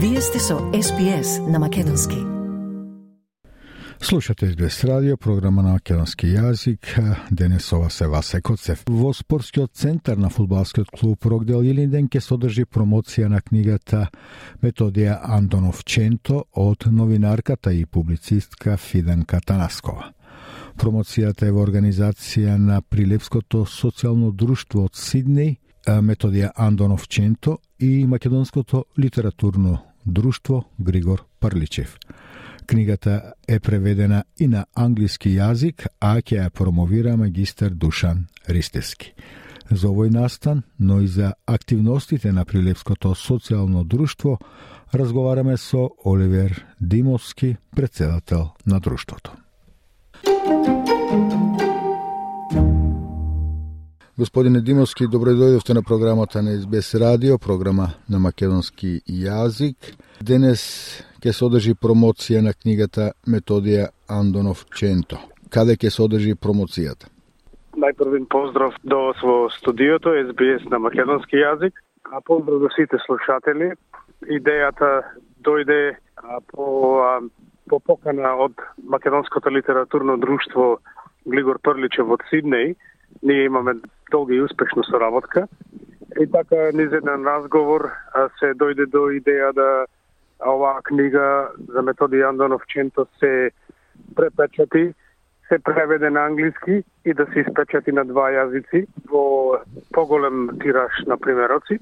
Вие сте со SPS на Македонски. Слушате СБС радио, програма на македонски јазик. Денесова се Васе Коцев. Во спортскиот центар на фудбалскиот клуб Рокдел Илинден ке содржи промоција на книгата Методија Андонов Ченто од новинарката и публицистка Фиданка Танаскова. Промоцијата е во организација на Прилепското социјално друштво од Сиднеј, Методија Андонов Ченто и Македонското литературно друштво Григор Парличев. Книгата е преведена и на англиски јазик, а ќе ја промовира магистер Душан Ристески. За овој настан, но и за активностите на Прилепското социјално друштво, разговараме со Оливер Димовски, председател на друштвото. Господине Димовски, добро дојдовте на програмата на СБС радио, програма на македонски јазик. Денес ќе се одржи промоција на книгата Методија Андонов Ченто. Каде ќе се одржи промоцијата? Најпрвен поздрав до во студиото СБС на македонски јазик, а поздрав до сите слушатели. Идејата дојде по, по покана од Македонското литературно друштво Глигор Прличев од Сиднеј. Ние имаме долга и успешна соработка. И така, низ еден разговор се дојде до идеја да оваа книга за методи Андонов Ченто се препечати, се преведе на англиски и да се испечати на два јазици во поголем тираж на примероци.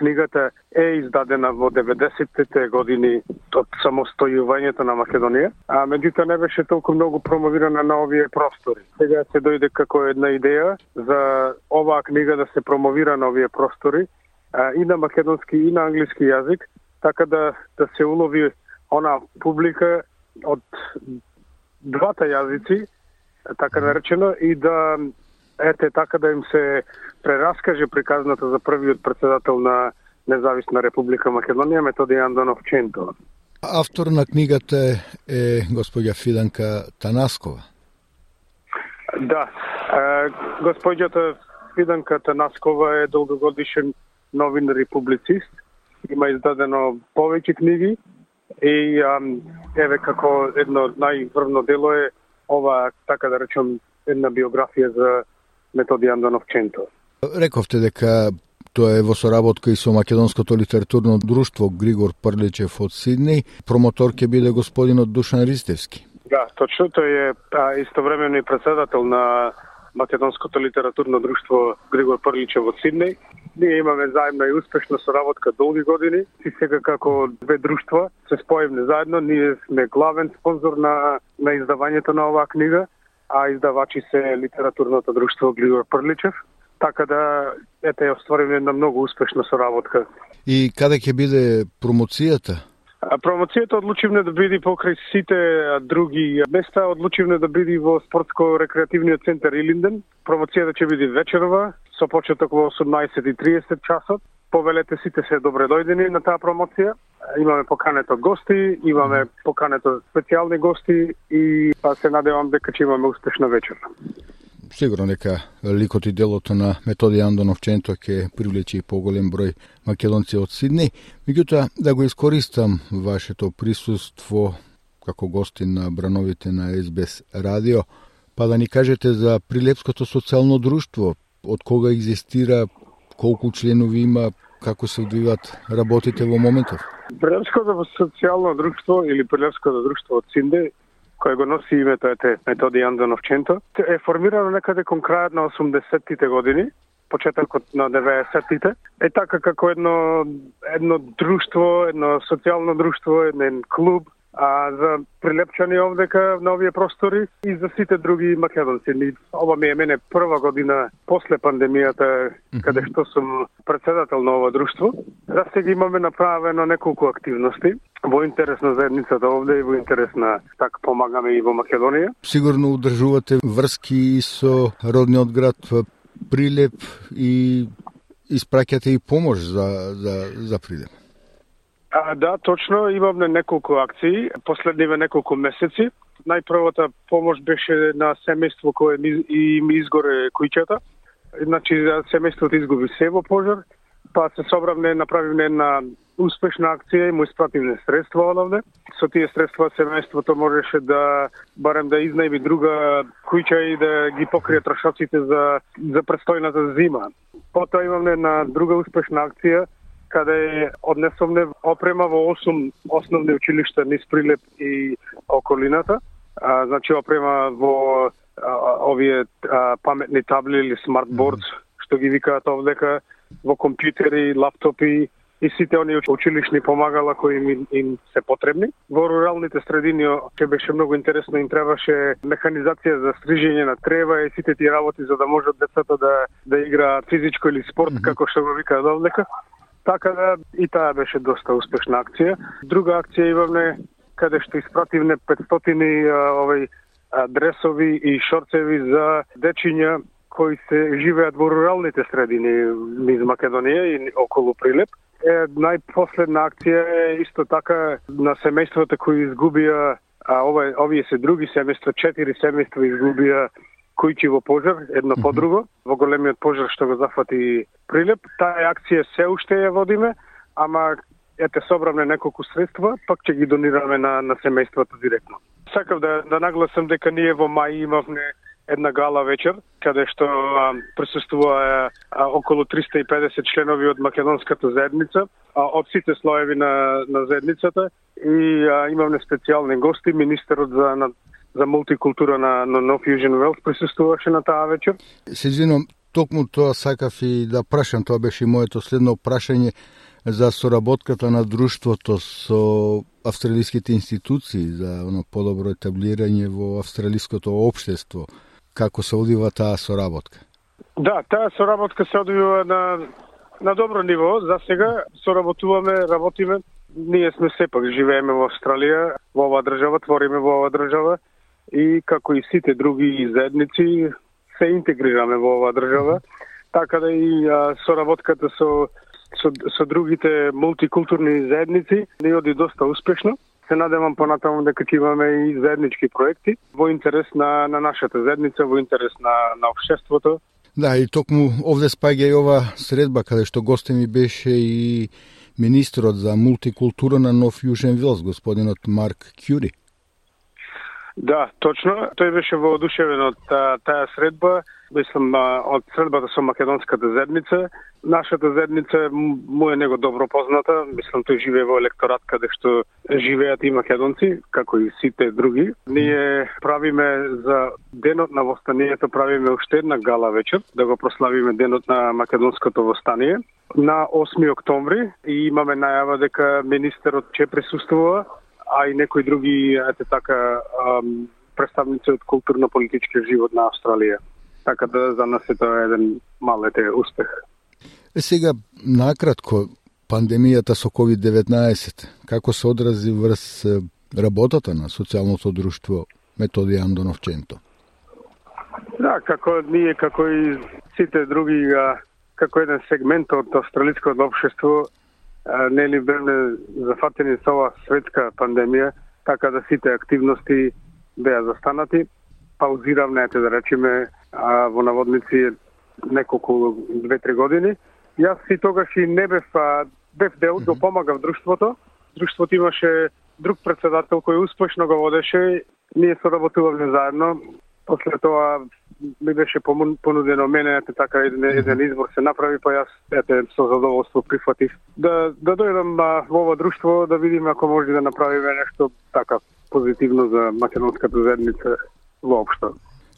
Книгата е издадена во 90-те години од самостојувањето на Македонија, а меѓутоа не беше толку многу промовирана на овие простори. Сега се дојде како една идеја за оваа книга да се промовира на овие простори а, и на македонски и на англиски јазик, така да да се улови она публика од двата јазици, така наречено, и да ете така да им се прераскаже приказната за првиот председател на Независна Република Македонија Методи Андонов Ченто. Автор на книгата е господја Фиданка Танаскова. Да, господјата Фиданка Танаскова е долгогодишен новинар и публицист. Има издадено повеќе книги и еве како едно најврвно дело е ова, така да речем, една биографија за Методи Андонов Ченто. Рековте дека тоа е во соработка и со Македонското литературно друштво Григор Прличев од Сиднеј. Промотор ќе биде господинот Душан Ристевски. Да, точно тој е а, истовремено и председател на Македонското литературно друштво Григор Прличев од Сиднеј. Ние имаме заедна и успешна соработка долги години и сега како две друштва се споевме заедно. Ние сме главен спонзор на, на издавањето на оваа книга, а издавачи се литературното друштво Григор Прличев така да ете оствариме една многу успешна соработка. И каде ќе биде промоцијата? Промоцијата одлучивме да биде покрај сите други места, одлучивме да биде во спортско-рекреативниот центар Илинден. Промоцијата ќе биде вечерова, со почеток во 18:30 часот. Повелете сите се добре дојдени на таа промоција. Имаме покането гости, имаме покането специјални гости и па се надевам дека ќе имаме успешна вечер сигурно нека ликот и делото на Методи Андонов Ченто ќе привлече и поголем број македонци од Сидни. Меѓутоа, да го искористам вашето присуство како гостин на брановите на СБС радио, па да ни кажете за Прилепското социјално друштво, од кога екзистира, колку членови има, како се одвиваат работите во моментов? Прелевското социјално друштво или Прелевското друштво од Синде кој го носи името ете Методи Андонов Ченто, е формирано некаде кон крајот на 80-тите години, почетокот на 90-тите. Е така како едно едно друштво, едно социјално друштво, еден клуб а, за прилепчани овдека на овие простори и за сите други македонци. Ова ми е мене прва година после пандемијата, каде што сум председател на ова друштво. За сега имаме направено неколку активности во интерес на заедницата овде и во интерес на така помагаме и во Македонија. Сигурно удржувате врски со родниот град Прилеп и испраќате и помош за, за, за Прилеп. А, да, точно, Имавме неколку акции, последниве неколку месеци. Најпрвата помош беше на семејство кое им и ми изгоре куќата. Значи, семејството изгуби се во пожар, па се собравме, направивме една успешна акција и му испративме средства одавде. Со тие средства семејството можеше да барем да изнајми друга куќа и да ги покрие трошоците за за предстојната зима. Потоа имаме на друга успешна акција каде однесовме опрема во 8 основни училишта низ Прилеп и околината. А, значи опрема во а, овие а, паметни табли или смартбордс, mm -hmm. што ги викаат овдека, во компјутери, лаптопи и сите оние училишни помагала кои им, им се потребни. Во руралните средини ќе беше многу интересно, им требаше механизација за стрижење на трева и сите тие работи за да можат децата да да играат физичко или спорт, mm -hmm. како што го викаат овдека. Така да и таа беше доста успешна акција. Друга акција имавме каде што испративме 500 овој дресови и шорцеви за дечиња кои се живеат во руралните средини низ Македонија и околу Прилеп. Е, најпоследна акција е исто така на семејствата кои изгубија а ова, овие се други семејства, четири семејства изгубија којчи во пожар, едно по друго, во големиот пожар што го зафати Прилеп. Таа акција се уште ја водиме, ама ете собравме неколку средства, пак ќе ги донираме на, на семејствата директно. Сакав да, да нагласам дека ние во мај имавме една гала вечер, каде што а, присуствува а, околу 350 членови од македонската заедница, а, од сите слоеви на, на заедницата и а, имавме специјални гости, министерот за на, за мултикултура на, на No Fusion Wealth присуствуваше на таа вечер. Се извинувам, токму тоа сакав и да прашам, тоа беше и моето следно прашање за соработката на друштвото со австралиските институции за оно подобро етаблирање во австралиското општество. Како се одива таа соработка? Да, таа соработка се одвива на на добро ниво. За сега соработуваме, работиме. Ние сме сепак живееме во Австралија, во оваа држава, твориме во оваа држава и како и сите други заедници се интегрираме во оваа држава, така да и а, соработката со, со, со другите мултикултурни заедници не оди доста успешно. Се надевам понатаму дека ќе имаме и заеднички проекти во интерес на, на нашата заедница, во интерес на, на обштеството. Да, и токму овде спаѓа и ова средба каде што госте ми беше и министрот за мултикултура на Нов Јужен Вилс, господинот Марк Кјури. Да, точно. Тој беше воодушевен од таа, таа средба, мислам од средбата со македонската зедница. Нашата зедница му е него добро позната, мислам тој живее во електорат каде што живеат и македонци, како и сите други. Ние правиме за денот на востанието правиме уште една гала вечер, да го прославиме денот на македонското востание на 8 октомври и имаме најава дека министерот ќе присуствува а и некои други, ете така, представници од културно-политички живот на Австралија. Така да за нас е тоа еден мал ете успех. Е сега, накратко, пандемијата со COVID-19, како се одрази врз работата на социјалното друштво Методи Андоновченто? Да, како ние, како и сите други, како еден сегмент од австралиското општество, нели бевме зафатени со ова светска пандемија, така да сите активности беа застанати. Паузиравме, ете да речеме, во наводници неколку две-три години. Јас и тогаш и не бев, бев дел, mm -hmm. го помагав друштвото. Друштвото имаше друг председател кој успешно го водеше. Ние соработувавме заедно. После тоа ми беше понудено мене, ете така еден, еден избор се направи, па јас ете со задоволство прифатив да да дојдам во ова друштво да видиме ако може да направиме нешто така позитивно за македонската заедница воопшто.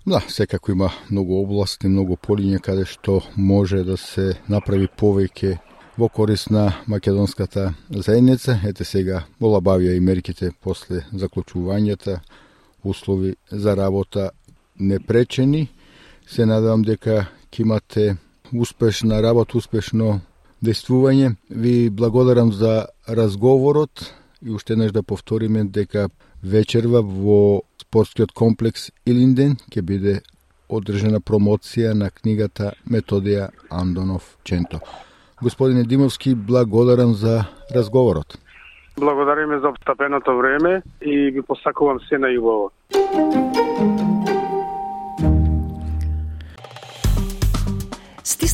Да, секако има многу области, многу полиња каде што може да се направи повеќе во корист на македонската заедница. Ете сега олабавија и мерките после заклучувањата, услови за работа непречени. Се надевам дека ќе имате успешна работа, успешно действување. Ви благодарам за разговорот и уште еднаш да повториме дека вечерва во спортскиот комплекс Илинден ќе биде одржана промоција на книгата Методија Андонов Ченто. Господине Димовски, благодарам за разговорот. Благодариме за обстапеното време и ви посакувам се најубаво.